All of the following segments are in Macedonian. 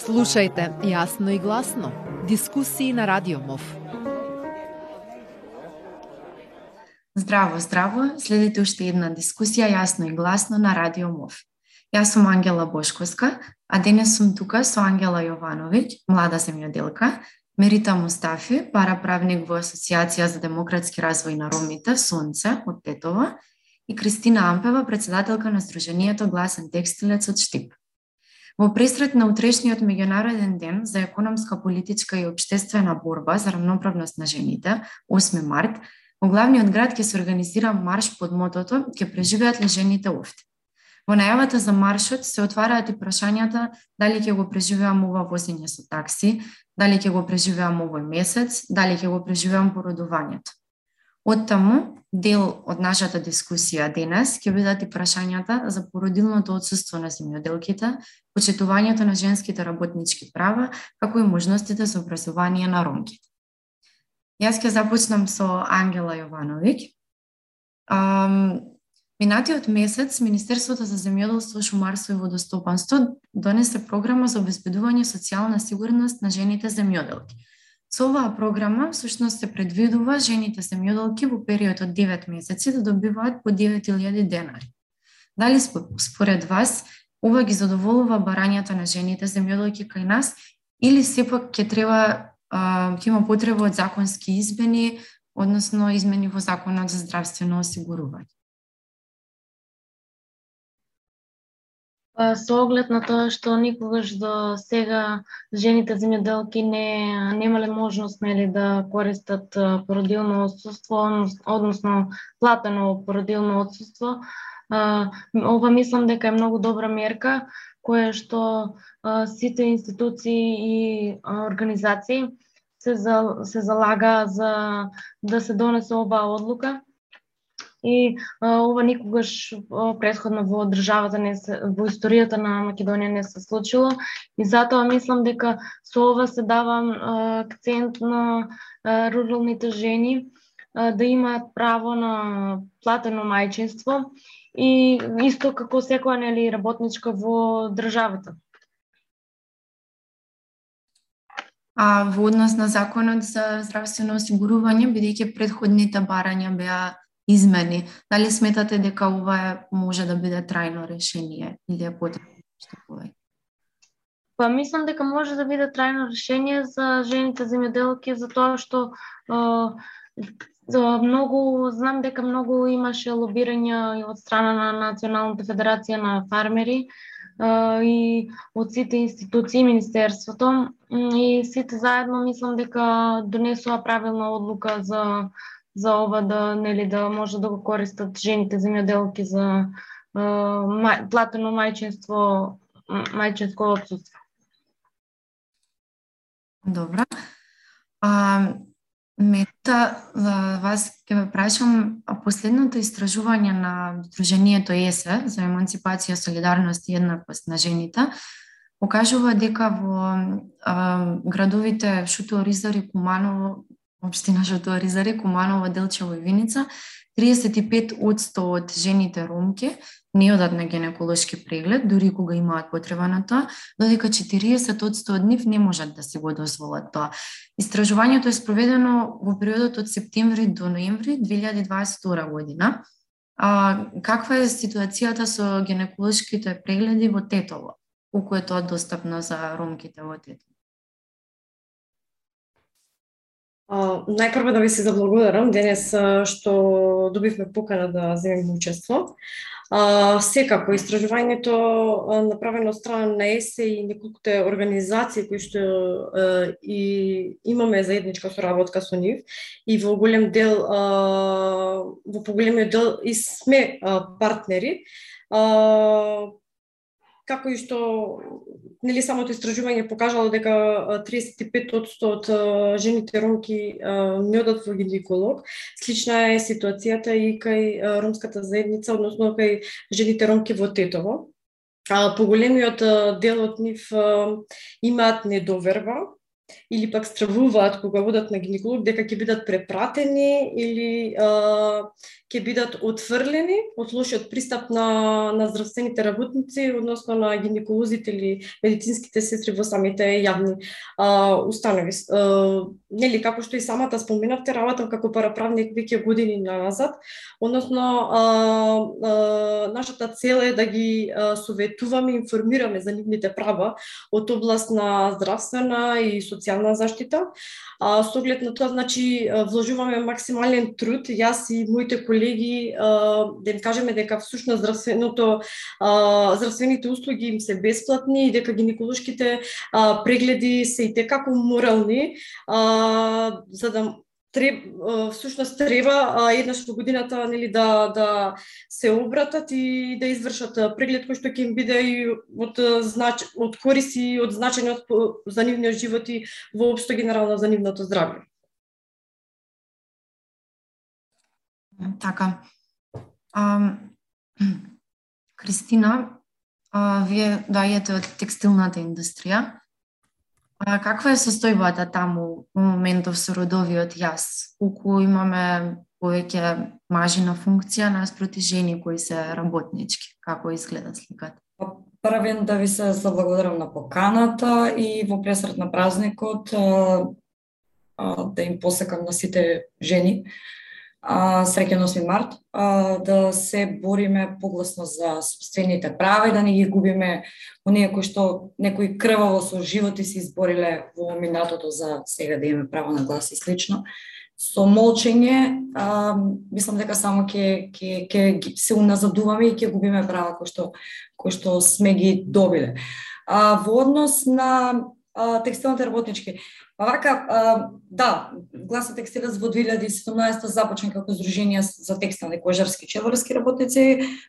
Слушајте јасно и гласно. Дискусии на Радио МОВ. Здраво, здраво. Следите уште една дискусија јасно и гласно на Радио МОВ. Јас сум Ангела Бошковска, а денес сум тука со Ангела Јовановиќ, млада земјоделка, Мерита Мустафи, параправник во Асоциација за демократски развој на ромите Сонце од Тетова и Кристина Ампева, председателка на Сдруженијето Гласен текстилец од Штип. Во пресрет на утрешниот меѓународен ден за економска, политичка и обштествена борба за равноправност на жените, 8 март, во главниот град ќе се организира марш под мотото ќе преживеат ли жените офти. Во најавата за маршот се отвараат и прашањата дали ќе го преживеам ова возење со такси, дали ќе го преживеам овој месец, дали ќе го преживеам породувањето. Од таму, дел од нашата дискусија денес ќе бидат и прашањата за породилното отсуство на земјоделките, почитувањето на женските работнички права, како и можностите за образование на ромките. Јас ќе започнам со Ангела Јовановиќ. Минатиот месец Министерството за земјоделство, шумарство и водостопанство донесе програма за обезбедување социјална сигурност на жените земјоделки – Со оваа програма, всушност се предвидува жените семјоделки во период од 9 месеци да добиваат по 9000 денари. Дали според вас ова ги задоволува барањата на жените земјоделки кај нас или сепак ќе треба ќе има потреба од законски измени, односно измени во законот за здравствено осигурување? Со оглед на тоа што никогаш до сега жените земјоделки не немале можност нели да користат породилно отсуство, односно платено породилно отсуство, ова мислам дека е многу добра мерка која што сите институции и организации се, за, се залага за да се донесе оваа одлука и а, ова никогаш а, предходно во државата не се, во историјата на Македонија не се случило и затоа мислам дека со ова се дава акцент на а, руралните жени а, да имаат право на платено мајчинство и исто како секоја нели работничка во државата. А во однос на законот за здравствено осигурување, бидејќи предходните барања беа измени. Дали сметате дека ова може да биде трајно решение или е потребно што повеќе? Па мислам дека може да биде трајно решение за жените земјоделки за тоа што за многу знам дека многу имаше лобирање од страна на Националната федерација на фармери и од сите институции, Министерството и сите заедно мислам дека донесува правилна одлука за за ова да нели да може да го користат жените земјоделки за мај, платено мајчинство, мајчинско отсутство. Добра. А, Мета, вас ќе ве прашам, последното истражување на Дружението ЕСЕ за емансипација, солидарност и еднаквост на жените покажува дека во а, градовите Шуто, Ризар и Куманово Општина Жотуаризаре, Куманово, Делчево и Виница, 35 од жените ромки не одат на гинеколошки преглед, дури кога имаат потреба на тоа, додека 40 од нив не можат да се го дозволат тоа. Истражувањето е спроведено во периодот од септември до ноември 2022 година. А, каква е ситуацијата со гинеколошките прегледи во Тетово? Колку е тоа достапно за ромките во Тетово? Најпрво да ви се заблагодарам денес што добивме покана да земеме учество. А, секако, истражувањето направено од страна на ЕСЕ и неколкуте организации кои што а, и имаме заедничка соработка со нив и во голем дел, а, во поголемиот дел и сме а, партнери. А, како и што нели самото истражување покажало дека 35% од жените ромки не одат во гинеколог. Слична е ситуацијата и кај ромската заедница, односно кај жените ромки во Тетово. А, поголемиот дел од нив имаат недоверба или пак стравуваат кога одат на гинеколог дека ќе бидат препратени или а, ќе бидат отфрлени од лошиот пристап на, на здравствените работници, односно на гинеколозите или медицинските сестри во самите јавни а, установи. А, нели, како што и самата споменавте, работам како параправник веќе години назад, односно а, а, нашата цел е да ги а, советуваме, информираме за нивните права од област на здравствена и социјална заштита. А, со оглед на тоа, значи, вложуваме максимален труд, јас и моите колеги колеги да им кажеме дека всушност здравственото здравствените услуги им се бесплатни и дека гинеколошките прегледи се и како морални за да треб, всушност треба еднаш во годината нели да да се обратат и да извршат преглед кој што ќе им биде и од знач од кориси од значање за нивниот живот и воопшто генерално за нивното здравје. Така. А, Кристина, а, вие доаѓате од текстилната индустрија. А, каква е состојбата таму во моментов со родовиот јас? Колку имаме повеќе мажи на функција наспроти жени кои се работнички? Како изгледа сликата? Па, првен да ви се заблагодарам на поканата и во пресрет на празникот а, а, да им посекам на сите жени а, среќен 8 март, а, да се бориме погласно за собствените права и да не ги губиме оние кои што некои крваво со животи се избориле во минатото за сега да имаме право на глас и слично. Со молчење, а, мислам дека само ќе ќе ќе се уназадуваме и ќе губиме права кои што кои што сме ги добиле. А, во однос на текстилните работнички, Па вака, а, да, Гласот Текстилец во 2017 започна како здружение за текстилни, кожарски, чеварски работници,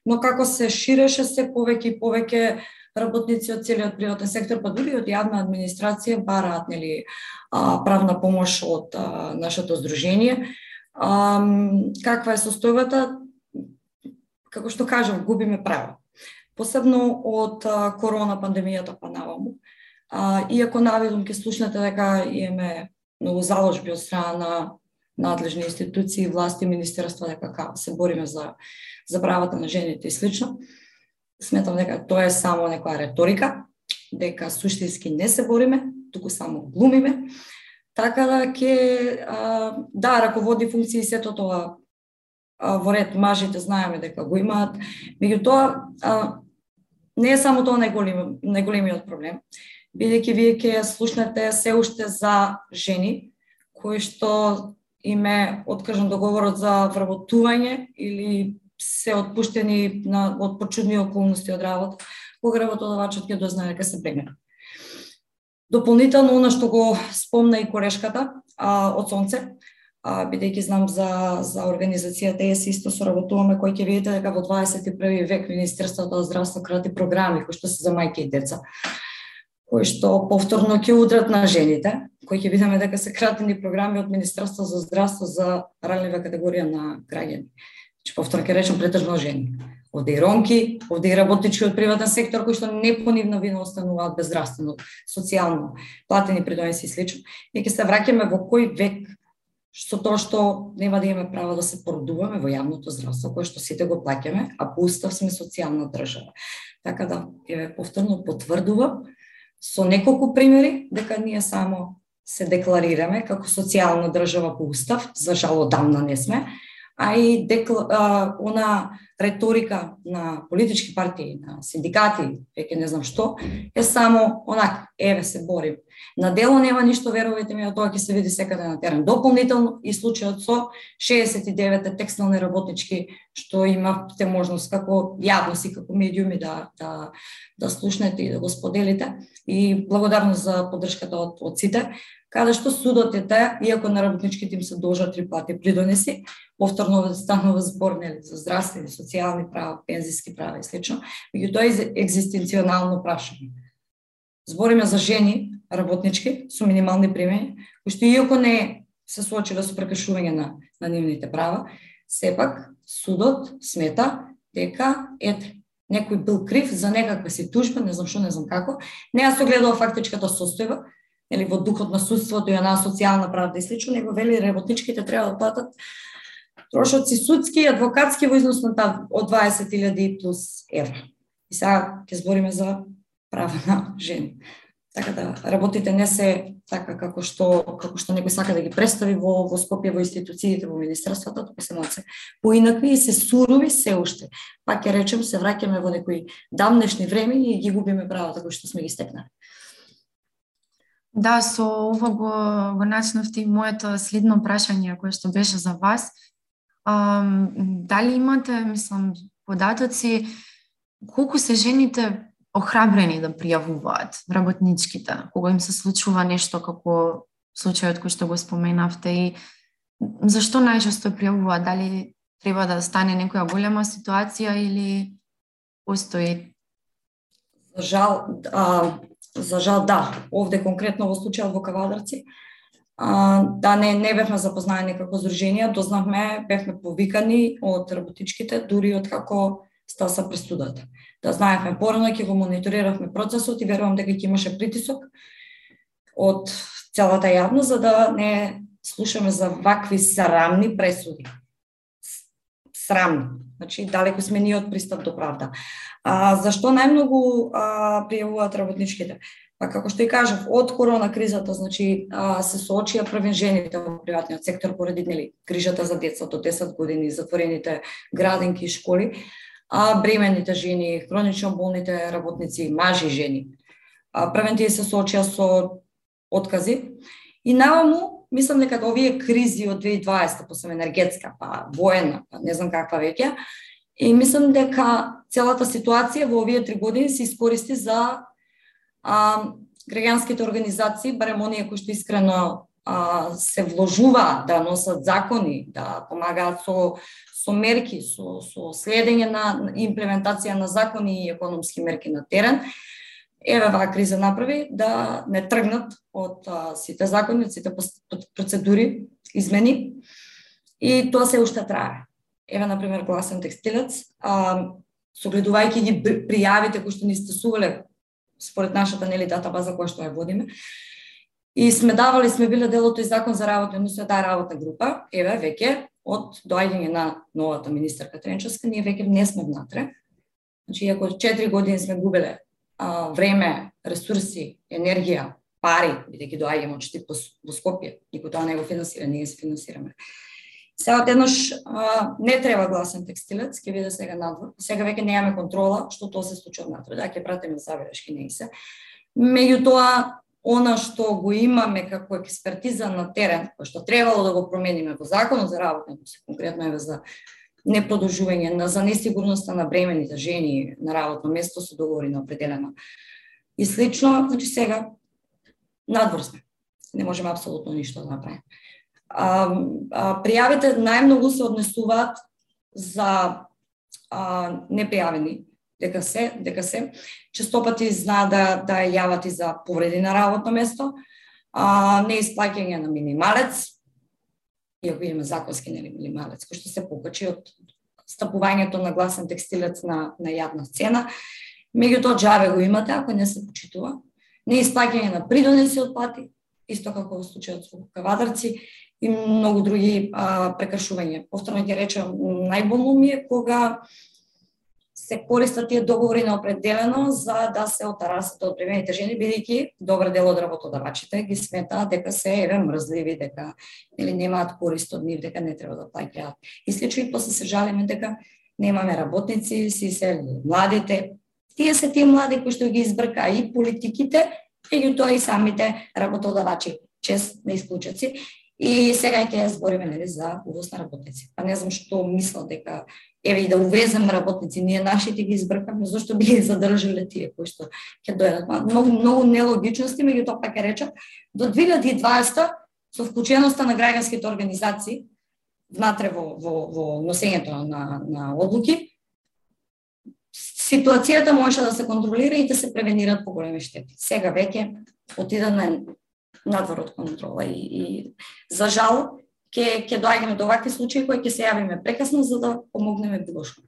но како се ширеше се повеќе и повеќе работници од целиот приватен сектор, па дури од јавна администрација бараат нели правна помош од а, нашето здружение. А, каква е состојбата? Како што кажав, губиме право. Посебно од а, корона пандемијата па наваму А, иако навидум ке слушнете дека имаме многу заложби од страна на надлежни институции, власти, министерства дека се бориме за за правата на жените и слично. Сметам дека тоа е само некоја реторика, дека суштински не се бориме, туку само глумиме. Така да ќе да раководи функции сето тоа во ред мажите знаеме дека го имаат, меѓутоа не е само тоа најголем, најголемиот проблем бидејќи вие ќе слушнете се уште за жени кои што име откажан договорот за вработување или се отпуштени на од почудни околности од работа, кога работодавачот ќе дознае дека се прегнат. Дополнително, она што го спомна и корешката а, од Сонце, а, бидејќи знам за, за организацијата ЕС исто соработуваме, кој ќе видите дека во 21 век Министерството за здравство крати програми кои што се за мајки и деца кои што повторно ќе удрат на жените, кои ќе видиме дека се кратени програми од Министерство за здравство за ранлива категорија на граѓани. Значи, повторно ќе речем претежно жени. Овде и ромки, овде и работнички од приватен сектор кои што не пунивно вино остануваат без здравствено, социјално, платени придонеси и слично. И ќе се враќаме во кој век што тоа што нема да имаме право да се породуваме во јавното здравство, кое што сите го плаќаме, а по устав сме социјална држава. Така да, еве повторно потврдувам со неколку примери дека ние само се декларираме како социјална држава по устав, за жал одамна не сме, а и декла, а, она реторика на политички партии, на синдикати, веќе не знам што, е само онак, еве се борим. На дело нема ништо, верувајте ми, тоа ќе се види секаде на терен. Дополнително и случајот со 69 текстилни работнички што имавте можност како јавност и како медиуми да, да, да слушнете и да го споделите. И благодарност за поддршката од, од сите каде што судот е таа, иако на работничките им се должат три плати придонеси, повторно да станува збор нели, за здравствени, социјални права, пензиски права и слично, меѓутоа е екзистенционално прашање. Збориме за жени, работнички, со минимални примени, кои што иако не се соочиле со прекршување на, на нивните права, сепак судот смета дека ете, некој бил крив за некаква си тужба, не знам што, не знам како, не ја согледува фактичката да состојба, или во духот на судството и на социјална правда и слично, него вели работничките треба да платат трошоци судски и адвокатски во износ на од 20.000 плюс евра. И сега ќе збориме за права на жени. Така да работите не се така како што како што некој сака да ги представи во во Скопје во институциите во министерството, туку се малце поинакви и се сурови се уште. Пак ќе речем се враќаме во некои давнешни време и ги губиме правата кои што сме ги стекнале. Да, со ова го, го начнавте и моето следно прашање кое што беше за вас. А, дали имате, мислам, податоци колку се жените охрабрени да пријавуваат работничките, кога им се случува нешто како случајот кој што го споменавте и зашто најчесто пријавуваат, дали треба да стане некоја голема ситуација или постои За жал, а, За жал да, овде конкретно во случајот во Кавадарци, а, да не не бевме запознаени како здружение, дознавме, бевме повикани од работичките, дури од како стаса престудата. Да знаевме порано ќе го мониториравме процесот и верувам дека ќе имаше притисок од целата јавност за да не слушаме за вакви срамни пресуди. Срамни. Значи, далеко сме ние од пристап до правда. А, зашто најмногу а, пријавуваат работничките? Па како што и кажав, од корона кризата, значи а, се соочија првен жените во приватниот сектор поради нели грижата за децата до 10 години, затворените градинки и школи, а бременните жени, хронично болните работници, мажи и жени. А, првен тие се соочија со откази и наваму мислам дека овие кризи од 2020, посебно енергетска, па воена, па не знам каква веќе, и мислам дека целата ситуација во овие три години се искористи за а, граѓанските организации, барем оние кои што искрено а, се вложуваат да носат закони, да помагаат со со мерки, со, со следење на имплементација на закони и економски мерки на терен, еве ваа криза направи да не тргнат од а, сите закони, од сите процедури, измени и тоа се уште трае. Еве на пример гласен текстилец, а, согледувајќи ги пријавите кои што ни стесувале според нашата нели база која што ја водиме, И сме давали, сме биле делото и закон за работа, но се таа работна група, еве веќе од доаѓање на новата министерка Тренчевска, ние веќе не сме внатре. Значи, ако 4 години сме губеле а, време, ресурси, енергија, пари, бидејќи доаѓаме очите по, по Скопје, никој тоа не го финансира, ние се финансираме. Сега еднаш не треба гласен текстилец, ќе биде сега надвор. Сега веќе немаме контрола што тоа се случува внатре, да ќе пратиме забелешки не се. Меѓутоа она што го имаме како експертиза на терен, кој што требало да го промениме во законот за работа, конкретно е за непродолжување на за несигурноста на бремените жени на работно место со договори на определено. И слично, значи сега надвор сме. Не можеме апсолутно ништо да направиме. А, а, пријавите најмногу се однесуваат за а, непријавени, дека се, дека се. Честопати зна да, да јават и за повреди на работно место, а, не неисплаќање на минималец, иако имаме законски нели минималец, кој што се покачи од стапувањето на гласен текстилец на, на јадна сцена. Меѓутоа, джаве го имате, ако не се почитува. Не исплаќање на придонеси од плати, исто како во случајот со кавадарци и многу други а, прекршувања. Повторно ќе речам, најболно ми е кога се користат тие договори на определено за да се отарасат од примените жени, бидејќи добар дел од работодавачите ги сметаат дека се еве мрзливи, дека или немаат корист од нив, дека не треба да плаќаат. И слично и после се жалиме дека немаме работници, си се младите. Тие се тие млади кои што ги избрка и политиките, и тоа и самите работодавачи, чест на исклучаци. И сега ќе збориме нели за увоз на работници. Па не знам што мислам дека еве и да увеземе работници, ние нашите ги избркаме, зошто би ги задржиле тие кои што ќе дојдат. Многу многу нелогичности, меѓутоа пак ќе речам, до 2020 со вклученоста на граѓанските организации внатре во, во, во носењето на, на одлуки, ситуацијата може да се контролира и да се превенират поголеми штети. Сега веќе отида на надвор од контрола и, и за жал ќе ќе доаѓаме до вакви случаи кои ќе се јавиме прекасно за да помогнеме било што.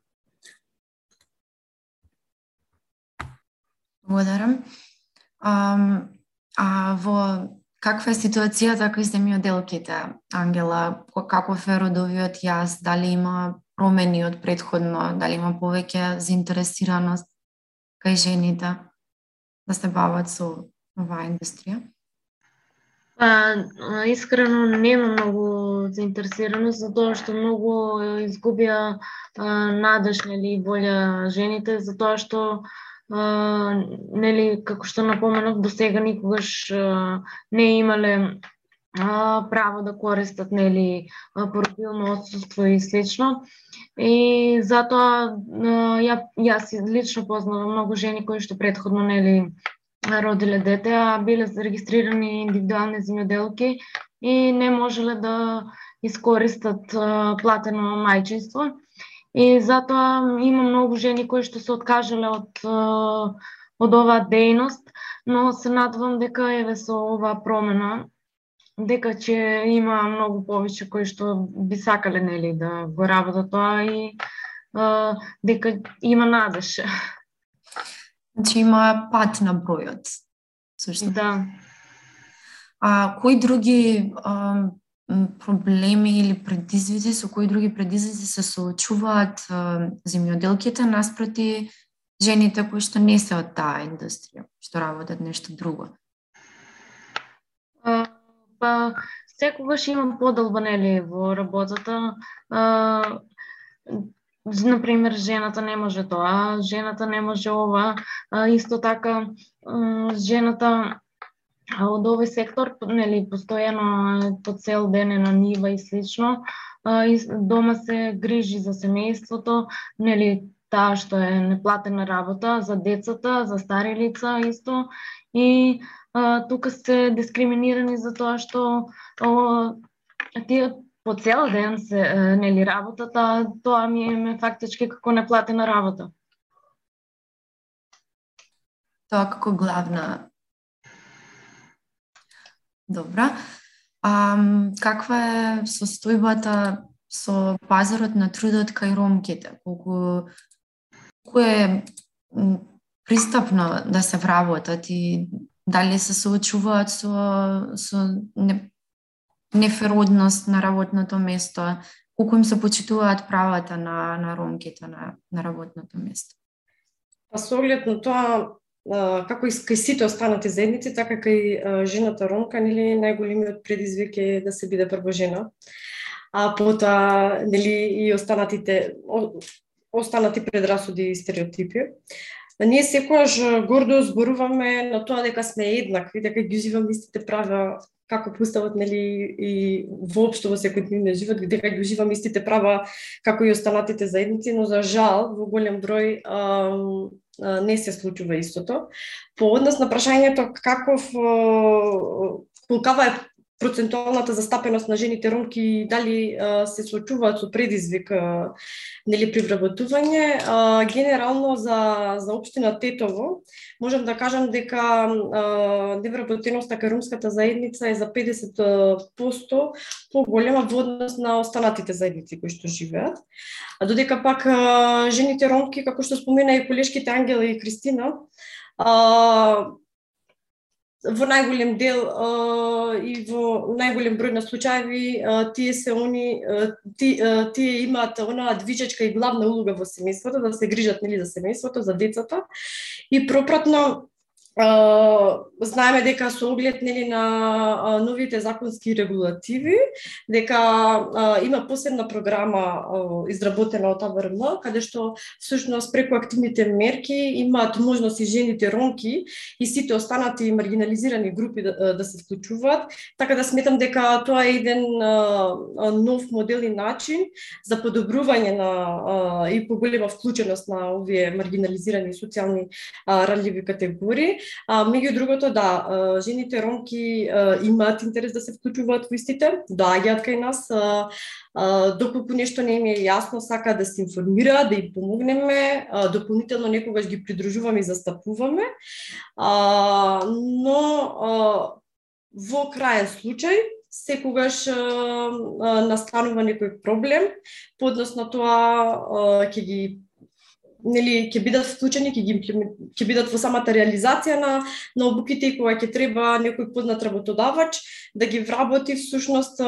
Благодарам. Um, А во каква е ситуацијата кај делките, Ангела? Каков е родовиот јас? Дали има промени од предходно? Дали има повеќе заинтересираност кај жените да се бават со оваа индустрија? Па, искрено нема многу заинтересираност, затоа што многу изгубија надеж, нели, волја жените, затоа што а, нели, како што напоменав, до сега никогаш а, не имале а, право да користат нели породилно отсуство и слично. И затоа ја јас лично познавам многу жени кои што предходно нели родиле дете, а биле зарегистрирани индивидуални земјоделки и не можеле да искористат платено мајчинство. И затоа има многу жени кои што се откажале од од оваа дејност, но се надвам дека еве со оваа промена дека ќе има многу повеќе кои што би сакале нели да го работат тоа и дека има надеж. Значи има пат на бројот. Сушто. Да. А кои други а, проблеми или предизвици, со кои други предизвици се соочуваат земјоделките наспроти жените кои што не се од таа индустрија, што работат нешто друго? А, па, секогаш имам подолба нели во работата. А, например, жената не може тоа, жената не може ова, а, исто така жената од овој сектор, нели, постојано по цел ден е на нива и слично, а, и дома се грижи за семејството, нели, таа што е неплатена работа за децата, за стари лица исто и а, тука се дискриминирани за тоа што о, тие по цел ден се нели работата, тоа ми е фактички како неплатена работа. Тоа како главна Добра. А, каква е состојбата со пазарот на трудот кај ромките? Колку, кој е пристапно да се вработат и дали се соочуваат со, со не, неферодност на работното место, колку им се почитуваат правата на, на ромките на, на работното место? Па со оглед на тоа како и кај сите останати заедници, така кај жената ромка, нели најголемиот предизвик е да се биде прво жена. А потоа нели и останатите останати предрасуди и стереотипи. Да ние секогаш гордо зборуваме на тоа дека сме еднакви, дека ги уживаме истите права како поставот нели и воопшто во секојдневниот живот дека ги уживаме истите права како и останатите заедници, но за жал во голем број а, а, не се случува истото. По однос на прашањето каков колкава е процентуалната застапеност на жените ромки дали а, се соочуваат со предизвик а, нели при вработување. А, генерално за за општина Тетово можам да кажам дека невработеноста кај ромската заедница е за 50% поголема во однос на останатите заедници кои што живеат. А додека пак а, жените ромки како што спомена и колешките Ангела и Кристина а, во најголем дел а, и во најголем број на случаи тие се они ти, тие имаат онаа движечка и главна улога во семејството да се грижат нели за семејството, за децата. И пропратно знаеме дека со оглед нели на новите законски регулативи дека има посебна програма изработена од АВРМ каде што всушност преку активните мерки имаат можност и жените ромки и сите останати маргинализирани групи да, да се вклучуваат. Така да сметам дека тоа е еден нов модел и начин за подобрување на и поголема вклученост на овие маргинализирани социјални ранливи категории. А, меѓу другото, да, жените ромки имаат интерес да се вклучуваат во истите, доаѓаат кај нас, доколку нешто не им е јасно, сака да се информира, да им помогнеме, дополнително некогаш ги придружуваме и застапуваме, но во краен случај, секогаш настанува некој проблем, поднос на тоа ќе ги нели ќе бидат вклучени, ќе ги ќе бидат во самата реализација на на обуките и кога ќе треба некој познат работодавач да ги вработи всушност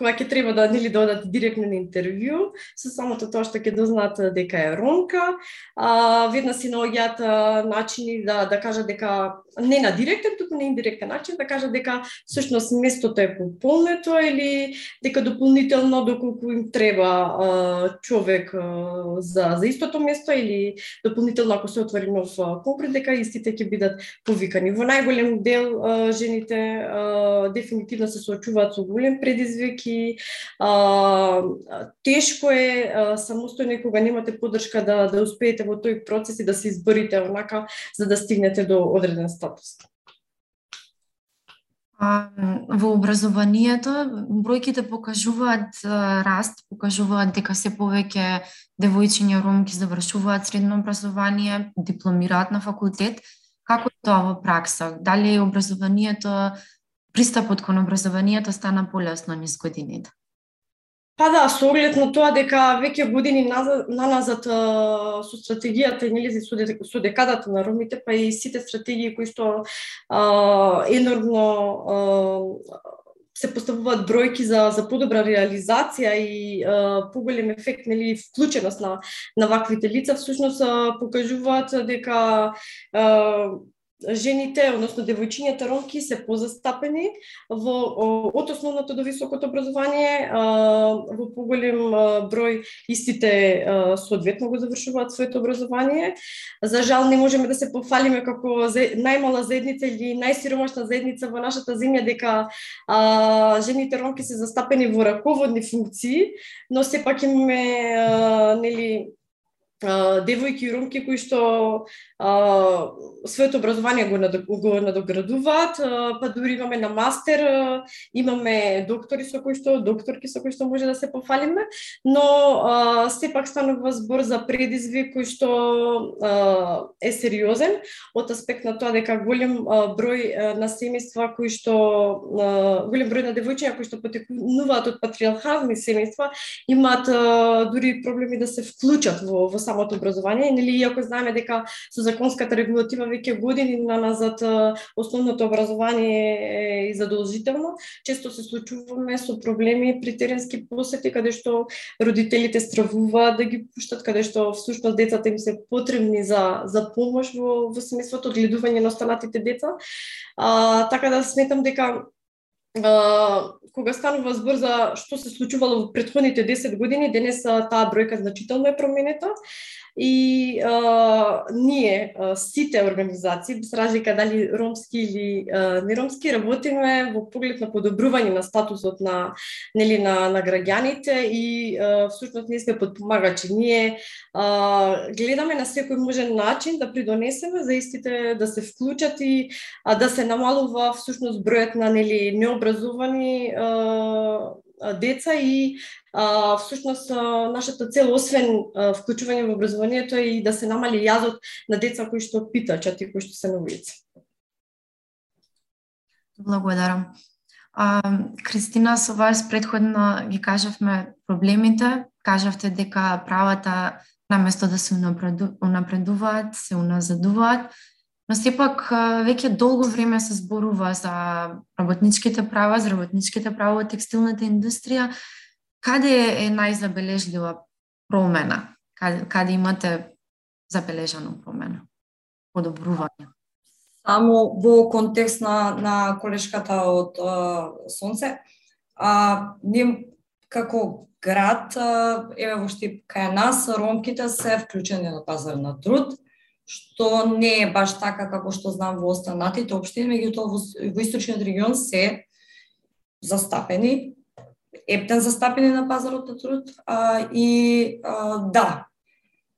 кога ќе треба да нели да одат директно на интервју, со самото тоа што ќе дознаат дека е ромка, а веднаш си наоѓаат начини да да кажат дека не на директен, туку на индиректен начин да кажат дека всушност местото е пополнето или дека дополнително доколку им треба човек за за истото место или дополнително ако се отвори нов конкурс дека истите ќе бидат повикани. Во најголем дел жените дефинитивно се соочуваат со голем предизвики. Тешко е самостојно кога немате поддршка да да успеете во тој процес и да се изборите онака за да стигнете до одреден статус? Во образованието бројките покажуваат раст, покажуваат дека се повеќе девојчиња ромки завршуваат средно образование, дипломираат на факултет. Како е тоа во пракса? Дали образованието, пристапот кон образованието стана полесно низ годините? Па да, со оглед на тоа дека веќе години назад, наназад со стратегијата нели со, со декадата на ромите, па и сите стратегии кои што а, енормно а, се поставуваат бројки за за подобра реализација и а, поголем ефект нели вклученост на на ваквите лица всушност покажуваат дека а, жените, односно девојчињата ромки се позастапени во од основното до високото образование, во поголем број истите соодветно го завршуваат своето образование. За жал не можеме да се пофалиме како најмала заедница или најсиромашна заедница во нашата земја дека жените ромки се застапени во раководни функции, но сепак имаме нели девојки и ромки кои што а, своето образование го, надо, го надоградуваат, а, па дури имаме на мастер, а, имаме доктори со кои што, докторки со кои што може да се пофалиме, но а, сепак станува збор за предизвик кој што а, е сериозен од аспект на тоа дека голем а, број а, на семејства кои што а, голем број на девојчиња кои што потекнуваат од патриархални семејства имаат а, дури проблеми да се вклучат во, во самото образование, нели иако знаеме дека со законската регулатива веќе години на назад основното образование е задолжително, често се случуваме со проблеми при теренски посети каде што родителите стравуваат да ги пуштат, каде што всушност децата им се потребни за за помош во во семејството, одгледување на останатите деца. А, така да сметам дека а, кога станува збор за што се случувало во претходните 10 години, денес таа бројка значително е променета и а, ние а, сите организации, без разлика дали ромски или а, неромски, работиме во поглед на подобрување на статусот на нели на на граѓаните и а, всушност ние сме подпомагачи. Ние а, гледаме на секој можен начин да придонесеме за истите да се вклучат и а, да се намалува всушност бројот на нели необразовани а, деца и а, всушност нашата цел освен а, вклучување во образованието е и да се намали јазот на деца кои што питачат и кои што се на улица. Благодарам. А, Кристина, со вас предходно ги кажавме проблемите, кажавте дека правата наместо да се унапредуваат, се уназадуваат, но сепак веќе долго време се зборува за работничките права, за работничките права во текстилната индустрија. Каде е најзабележлива промена? Каде, каде имате забележано промена? Подобрување? Само во контекст на, на колешката од а, Сонце, а, ние како град, еве во Штип кај нас, ромките се вклучени на пазар на труд, што не е баш така како што знам во останатите општини, меѓутоа во, во источниот регион се застапени, ептен застапени на пазарот на труд а, и а, да,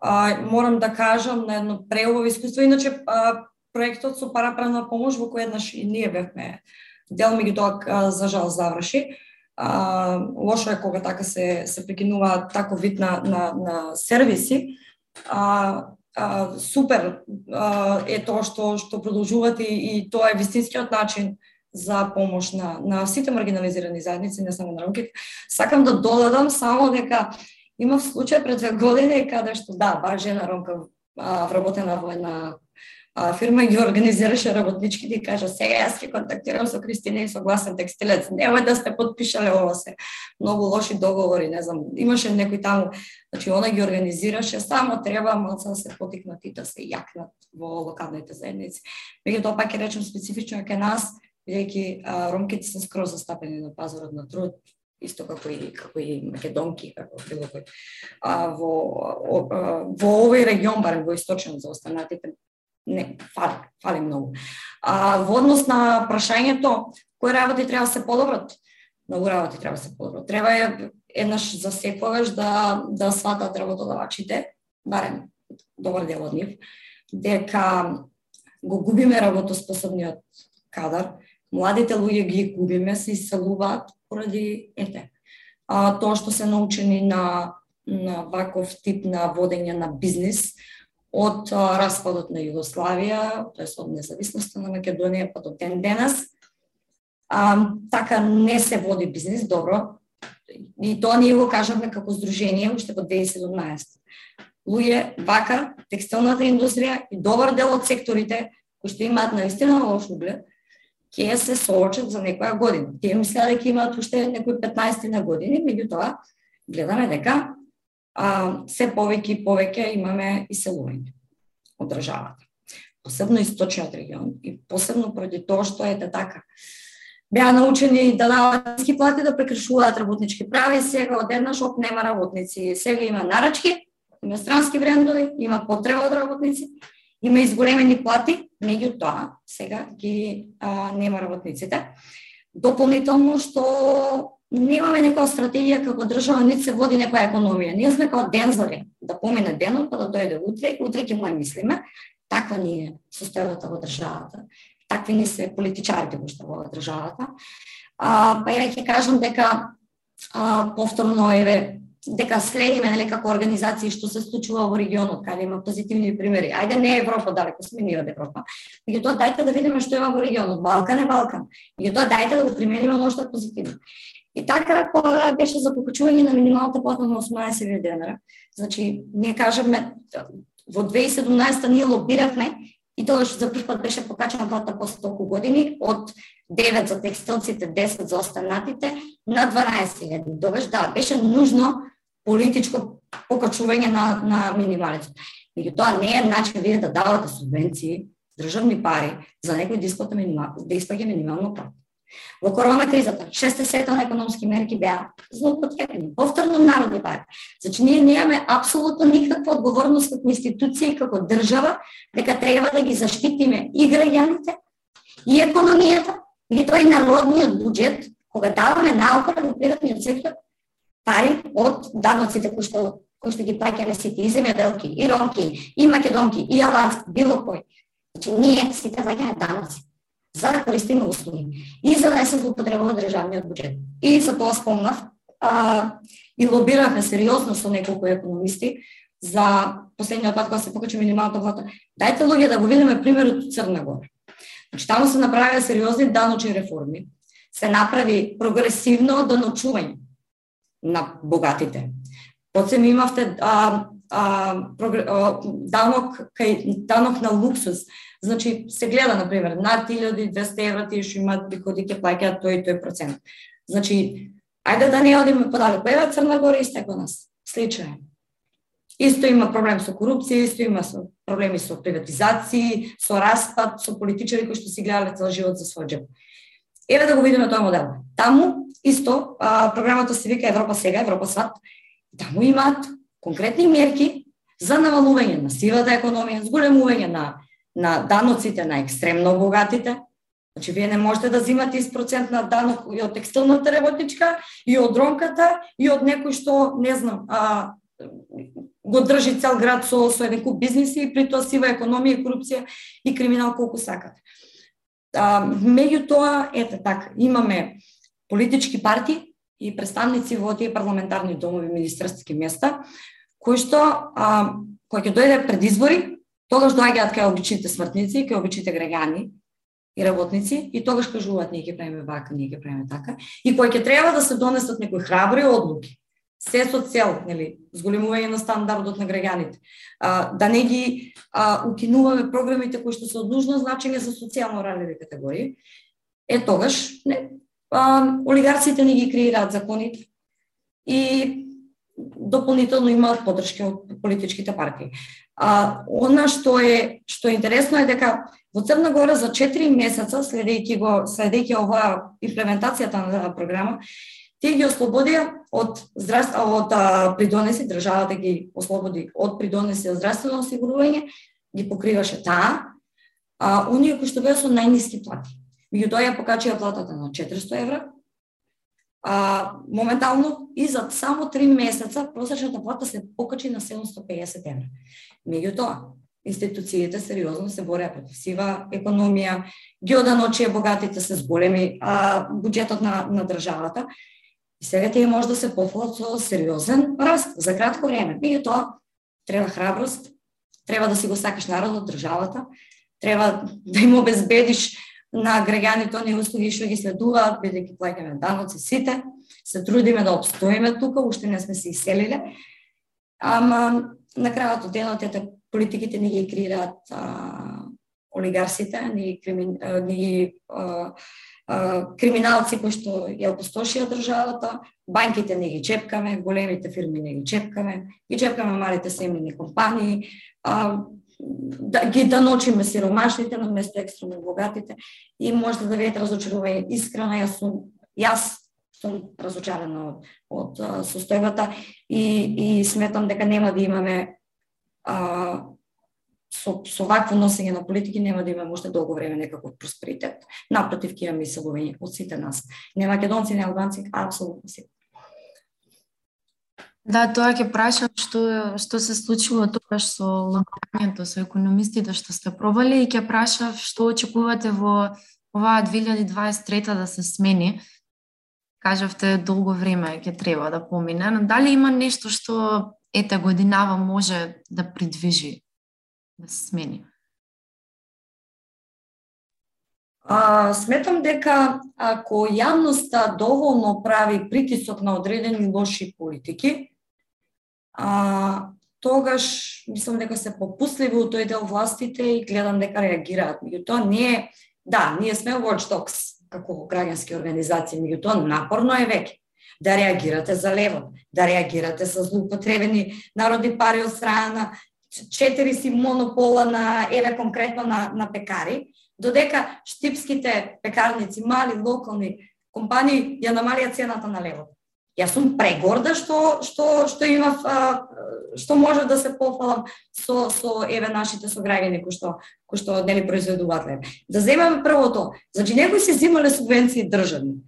а, морам да кажам на едно преубаво искуство, иначе а, проектот со параправна помош во кој еднаш и ние бевме дел, меѓутоа за жал заврши. А, лошо е кога така се се прекинува тако вид на, на, на сервиси. А, а, супер а, е тоа што што продолжувате и, и тоа е вистинскиот начин за помош на, на сите маргинализирани заедници, не само на ромките. Сакам да додадам само дека Имав случај пред две години каде што да, баш жена ромка вработена во една а, фирма ги организираше работничките и кажа сега јас ќе контактирам со Кристина и со гласен текстилец. Нема да сте подпишале ова се. Многу лоши договори, не знам. Имаше некој таму, значи она ги организираше, само треба малку да се потикнат и да се јакнат во локалните заедници. Меѓутоа пак ќе речем специфично кај нас, бидејќи ромките се скроз застапени на пазарот на труд, исто како и како и македонки, како било кој. А, во, во овој регион, барем во источен за останатите, не, фали, фали многу. А, во однос на прашањето, кои работи треба да се подобрат? Многу работи треба да се подобрат. Треба е еднаш за секогаш да, да сватат работодавачите, барем добар дел од нив, дека го губиме работоспособниот кадар, младите луѓе ги губиме, се иселуваат поради ете. А, тоа што се научени на на ваков тип на водење на бизнис, од распадот на Југославија, тоест од независноста на Македонија па до ден денес. А, така не се води бизнес добро. И тоа ние го кажавме како здружение уште во 2017. Луѓе, вака, текстилната индустрија и добар дел од секторите кои што имаат наистина лош углед, ќе се соочат за некоја година. Тие мислеа дека имаат уште некои 15 на години, меѓутоа гледаме дека а, се повеќе и повеќе имаме иселување од државата. Посебно источниот регион и посебно поради тоа што е така. Беа научени да дават ниски плати, да прекршуваат работнички прави, сега одеднаш оп нема работници. Сега има нарачки, има странски брендови, има потреба од работници, има изголемени плати, меѓутоа сега ги а, нема работниците. Дополнително што немаме некоја стратегија како држава, нит се води некоја економија. Ние сме како дензори, да помине денот, па да дојде утре, утре ќе му мислиме. Таква ни е состојбата во државата. Такви ни се политичарите што во државата. А, па ја ќе кажам дека а, повторно еве дека следиме нели како организации што се случува во регионот, каде има позитивни примери. Ајде не Европа далеко сме ние од Европа. Меѓутоа дајте да видиме што има во регионот. Балкан е Балкан. Меѓутоа дајте да го примениме оно што да е позитивно. И така, кога беше за покачување на минималната плата на 18 денара, значи, ние кажеме, во 2017 ние лобиравме и тоа што за прв пат беше покачена плата после толку години, од 9 за текстилците, 10 за останатите, на 12.000. Добеш, да, беше нужно политичко покачување на, на минималите. Меѓутоа не е начин вие да давате субвенции, државни пари за некој да исплата минимал, да исплаќа минимално плата. Во корона кризата, шесте сета на економски мерки беа злоупотребени, повторно народни пари. Значи, ние немаме апсолутно никаква одговорност како институција и како држава, дека треба да ги заштитиме и граѓаните, и економијата, и тој народниот буџет, кога даваме наука на приватниот сектор, пари од даноците кои што кои што ги плаќаме сите и земјоделки, и ромки, и македонки, и алански, било кој. Значи, ние сите плаќаме даноци за да користиме услуги и за да не се злоупотребува државниот буџет. И за тоа спомнав а, и лобиравме сериозно со неколку економисти за последниот пат кога се покачи минималната плата. Дајте луѓе да го видиме примерот од Црна Гора. Значи таму се направи сериозни даночни реформи. Се направи прогресивно даночување на богатите. Потсем имавте а, а, а, данок кај данок на луксус Значи, се гледа, например, над 1200 евра ти што имаат приходи ќе плаќаат тој и тој процент. Значи, ајде да не одиме подалеку. Па ева Црна Гора исто како нас. Слично. Исто има проблем со корупција, исто има со проблеми со приватизации, со распад, со политичари кои што си гледале цел живот за свој джеб. Еве да го видиме тој модел. Таму исто а, програмата се вика Европа сега, Европа сват. Таму имаат конкретни мерки за навалување на сивата економија, зголемување на на даноците на екстремно богатите. Значи, вие не можете да земате из процент на данок и од текстилната работничка, и од ромката, и од некој што, не знам, а, го држи цел град со, со еден куп бизниси и при тоа сива економија, корупција и криминал колку сакате. А, меѓутоа, ете така, имаме политички партии и представници во тие парламентарни домови, министерски места, кои што, а, кои ќе дојде пред избори, Тогаш доаѓаат кај обичните смртници, кај обичните граѓани и работници и тогаш кажуваат ние ќе правиме вака, ние ќе правиме така. И кој ќе треба да се донесат некои храбри одлуки се со цел, нели, зголемување на стандардот на граѓаните. А, да не ги а, укинуваме програмите кои што се од нужно значење за социјално ранливи категории, е тогаш не, а, олигарците не ги креираат законите и дополнително имаат поддршка од политичките партии. А она што е што е интересно е дека во Црна Гора за 4 месеца следејќи го следејќи оваа имплементацијата на програма, тие ги ослободија од здравство од а, придонеси државата ги ослободи од придонеси од здравствено осигурување, ги покриваше таа, а оние кои што беа со најниски плати. Меѓутоа ја покачија платата на 400 евра, а, моментално и за само 3 месеца просечната плата се покачи на 750 евра. Меѓутоа, институциите сериозно се бореа против сива економија, ги оданочија богатите се зголеми а, буџетот на, на државата. И сега тие може да се пофалат со сериозен раст за кратко време. Меѓутоа, треба храброст, треба да си го сакаш народот, државата, треба да им обезбедиш на граѓаните оние услуги што ги следуваат, бидејќи плаќаме даноци сите, се трудиме да обстоиме тука, уште не сме се иселиле. Ама на крајот од денот ете политиките не ги креираат олигарсите, не ги, кримин, не ги а, а, криминалци кои што ја опустошија државата, банките не ги чепкаме, големите фирми не ги чепкаме, ги чепкаме малите семени компании, а, да ги даночиме сиромашните на место екстремно богатите и може да видите разочарување искрено јас сум јас сум разочарана од, од состојбата и, и сметам дека нема да имаме а, со, со вакво носење на политики нема да имаме уште долго време некаков просперитет. Напротив, ќе имаме иселување од сите нас. Не македонци, не албанци, апсолутно сите. Да, тоа ќе прашам што што се случило тогаш со лобирањето со економистите што сте пробали и ќе прашав што очекувате во оваа 2023 да се смени. Кажавте долго време ќе треба да помине, но дали има нешто што ете годинава може да придвижи да се смени? А, сметам дека ако јавноста доволно прави притисок на одредени лоши политики, а, тогаш мислам дека се попусливи у тој дел властите и гледам дека реагираат. Меѓутоа не е, да, ние сме watchdogs како граѓански организации, меѓутоа напорно е веќе. Да реагирате за левот, да реагирате со злоупотребени народни пари од страна на четири си монопола на еве конкретно на на пекари, додека штипските пекарници, мали локални компании ја намалија цената на левот. Јас сум прегорда што што што имав што може да се пофалам со со еве нашите сограѓани кои што кои што нели произведуваат лев. Да земеме првото, значи некои се земале субвенции државни.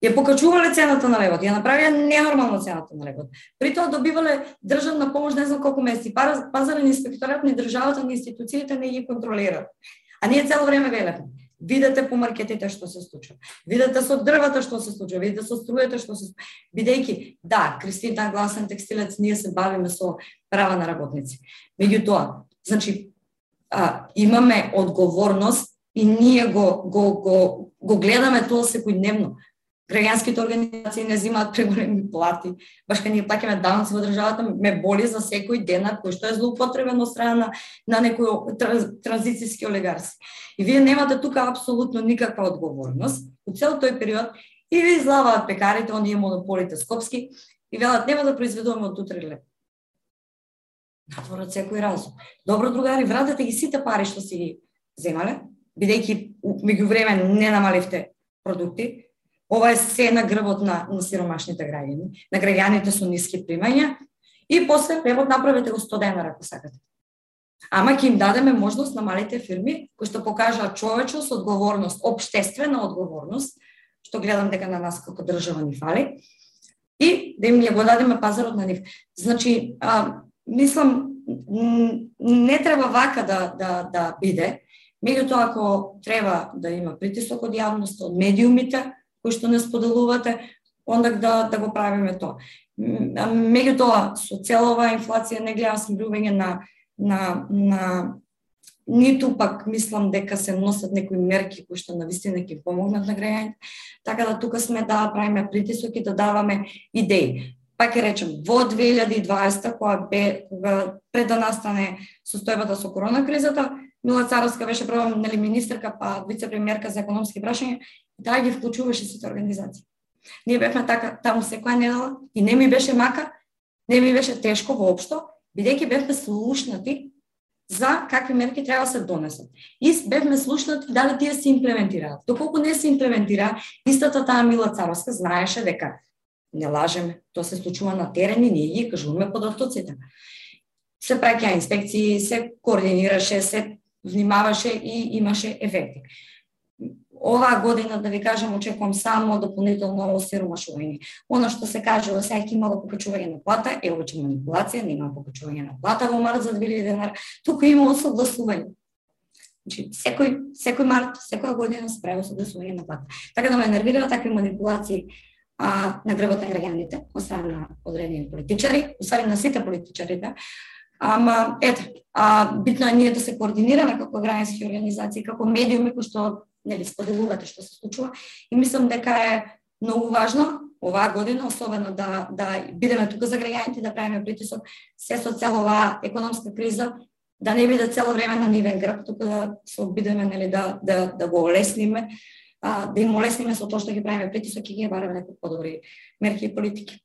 Ја покачувале цената на левот, ја направија ненормална цената на левот. При тоа добивале државна помош не знам колку месеци. Пазарен инспекторат ни државата, ни институциите не ги контролираат. А ние цело време велеме, Видете по маркетите што се случува. Видете со дрвата што се случува, видете со струјата што се бидејќи да, Кристина гласен текстилец, ние се бавиме со права на работници. Меѓутоа, значи а, имаме одговорност и ние го го го го гледаме тоа секојдневно граѓанските организации не земаат преголеми плати. Баш кога ние плаќаме даноци во државата, ме боли за секој денар кој што е злоупотребен од страна на, на некои транзицијски олигарси. И вие немате тука апсолутно никаква одговорност у цел тој период и ви излаваат пекарите, оние монополите скопски и велат нема да произведуваме од утре леп. Натворот секој разум. Добро, другари, вратете ги сите пари што си ги земале, бидејќи меѓувреме не намаливте продукти, Ова е се на грбот на, на сиромашните граѓани, на граѓаните со ниски примања и после превод направете го 100 денара ако сакате. Ама ќе им дадеме можност на малите фирми кои што покажаат човечност, одговорност, обштествена одговорност, што гледам дека на нас како држава ни фали, и да им ја го дадеме пазарот на нив. Значи, а, мислам, не треба вака да, да, да биде, меѓутоа ако треба да има притисок од јавноста, од медиумите, кои што не споделувате, онда да, да го правиме тоа. Меѓутоа, со целова инфлација не гледам смирување на, на, на ниту пак мислам дека се носат некои мерки кои што навистина ќе помогнат на граѓаните. Така да тука сме да правиме притисок и да даваме идеи. Пак ќе речем, во 2020 која бе кога пред да настане состојбата со корона кризата, Мила Царовска беше прва нели министерка па вице-премиерка за економски прашања таа ги вклучуваше сите организации. Ние бевме така таму секоја недела и не ми беше мака, не ми беше тешко воопшто, бидејќи бевме слушнати за какви мерки треба да се донесат. И бевме слушнати дали тие се имплементираат. Доколку не се имплементира, истата таа Мила Царовска знаеше дека не лажеме, тоа се случува на терен и ние ги кажуваме под автоците. Се праќа инспекции, се координираше, се внимаваше и имаше ефекти оваа година, да ви кажам, очекувам само дополнително осиромашување. Оно што се кажува, во ќе имало покачување на плата, е овоќе манипулација, нема покачување на плата во март за 2000 денар, туку има осогласување. Значи, секој, секој март, секоја година се прави осогласување на плата. Така да ме нервира такви манипулации а, на гребот на граѓаните, освен на одредени политичари, освен на сите политичари, да, Ама, ете, а, битно е ние да се координираме како граѓански организации, како медиуми кои што нели споделувате што се случува и мислам дека е многу важно оваа година особено да да бидеме тука за граѓаните да правиме притисок се со цел оваа економска криза да не биде цело време на нивен грб, туку да се обидеме нели да да да го олесниме, а, да им олесниме со тоа што ги правиме притисок и ги бараме некои подобри мерки и политики.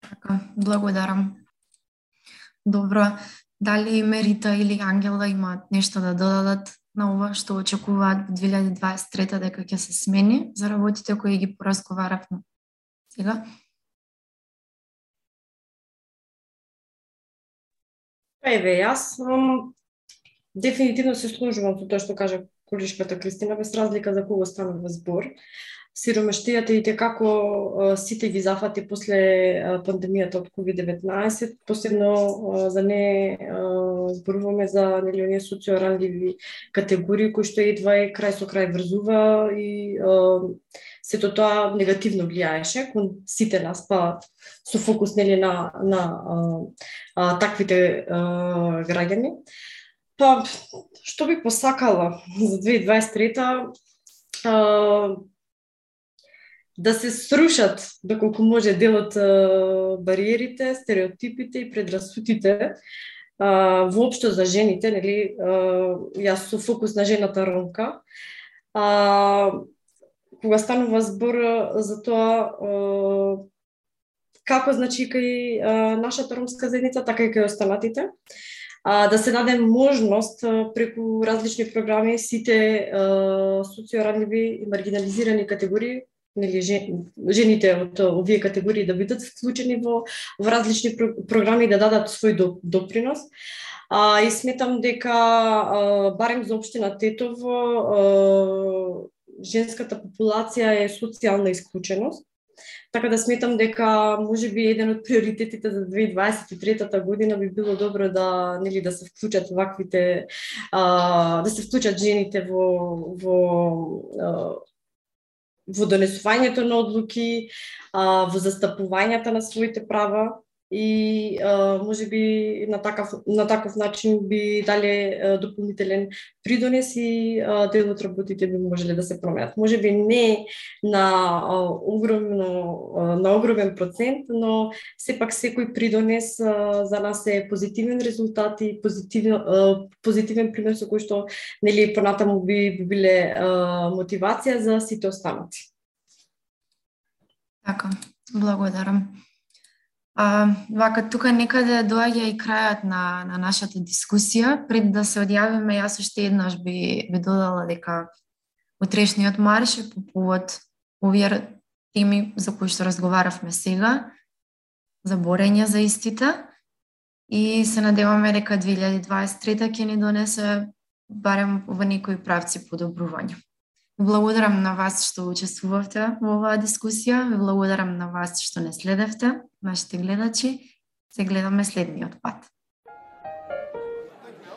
Така, благодарам. Добро, дали Мерита или Ангела да имаат нешто да додадат на ова што очекуваат во 2023 дека ќе се смени за работите кои ги поразговаравме сега? Па еве, јас ам, дефинитивно се служувам со тоа што кажа колишката Кристина, без разлика за кого станува збор сиромаштијата и како сите ги зафати после пандемијата од COVID-19, посебно за не зборуваме за нели оние социоранливи категории кои што едва е крај со крај врзува и сето тоа негативно влијаеше кон сите нас, па со фокус нели на на а, а, таквите а, граѓани. Па што би посакала за 2023 а, да се срушат доколку може делот бариерите, стереотипите и предрасудите воопшто за жените, нели, јас со фокус на жената ромка. А, кога станува збор за тоа како значи кај нашата ромска заедница, така и кај останатите, а, да се даде можност преку различни програми сите социоранливи и маргинализирани категории нели жените од овие категории да бидат вклучени во во различни програми да дадат свој допринос. А, и сметам дека а, барем за општина Тетово а, женската популација е социјална исклученост. Така да сметам дека може би еден од приоритетите за 2023 година би било добро да нели да се вклучат ваквите а, да се вклучат жените во во а, во донесувањето на одлуки, а, во застапувањето на своите права и а, може би на такав на таков начин би дале а, дополнителен придонес и а, дел од работите би можеле да се променат. Може би не на а, огромно а, на огромен процент, но сепак секој придонес а, за нас е позитивен резултат и позитивен а, позитивен пример со кој што нели понатаму би, би биле а, мотивација за сите останати. Така, благодарам. А, вака, тука некаде доаѓа и крајот на, на нашата дискусија. Пред да се одјавиме, јас уште еднаш би, би додала дека утрешниот марш е по повод овие теми за кои што разговаравме сега, за борење за истите и се надеваме дека 2023 ќе ни донесе барем во некои правци подобрување. Благодарам на вас што учествувавте во оваа дискусија. Ви благодарам на вас што не следевте, нашите гледачи. Се гледаме следниот пат.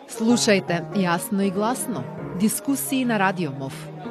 Слушајте јасно и гласно. Дискусии на Радио МОВ.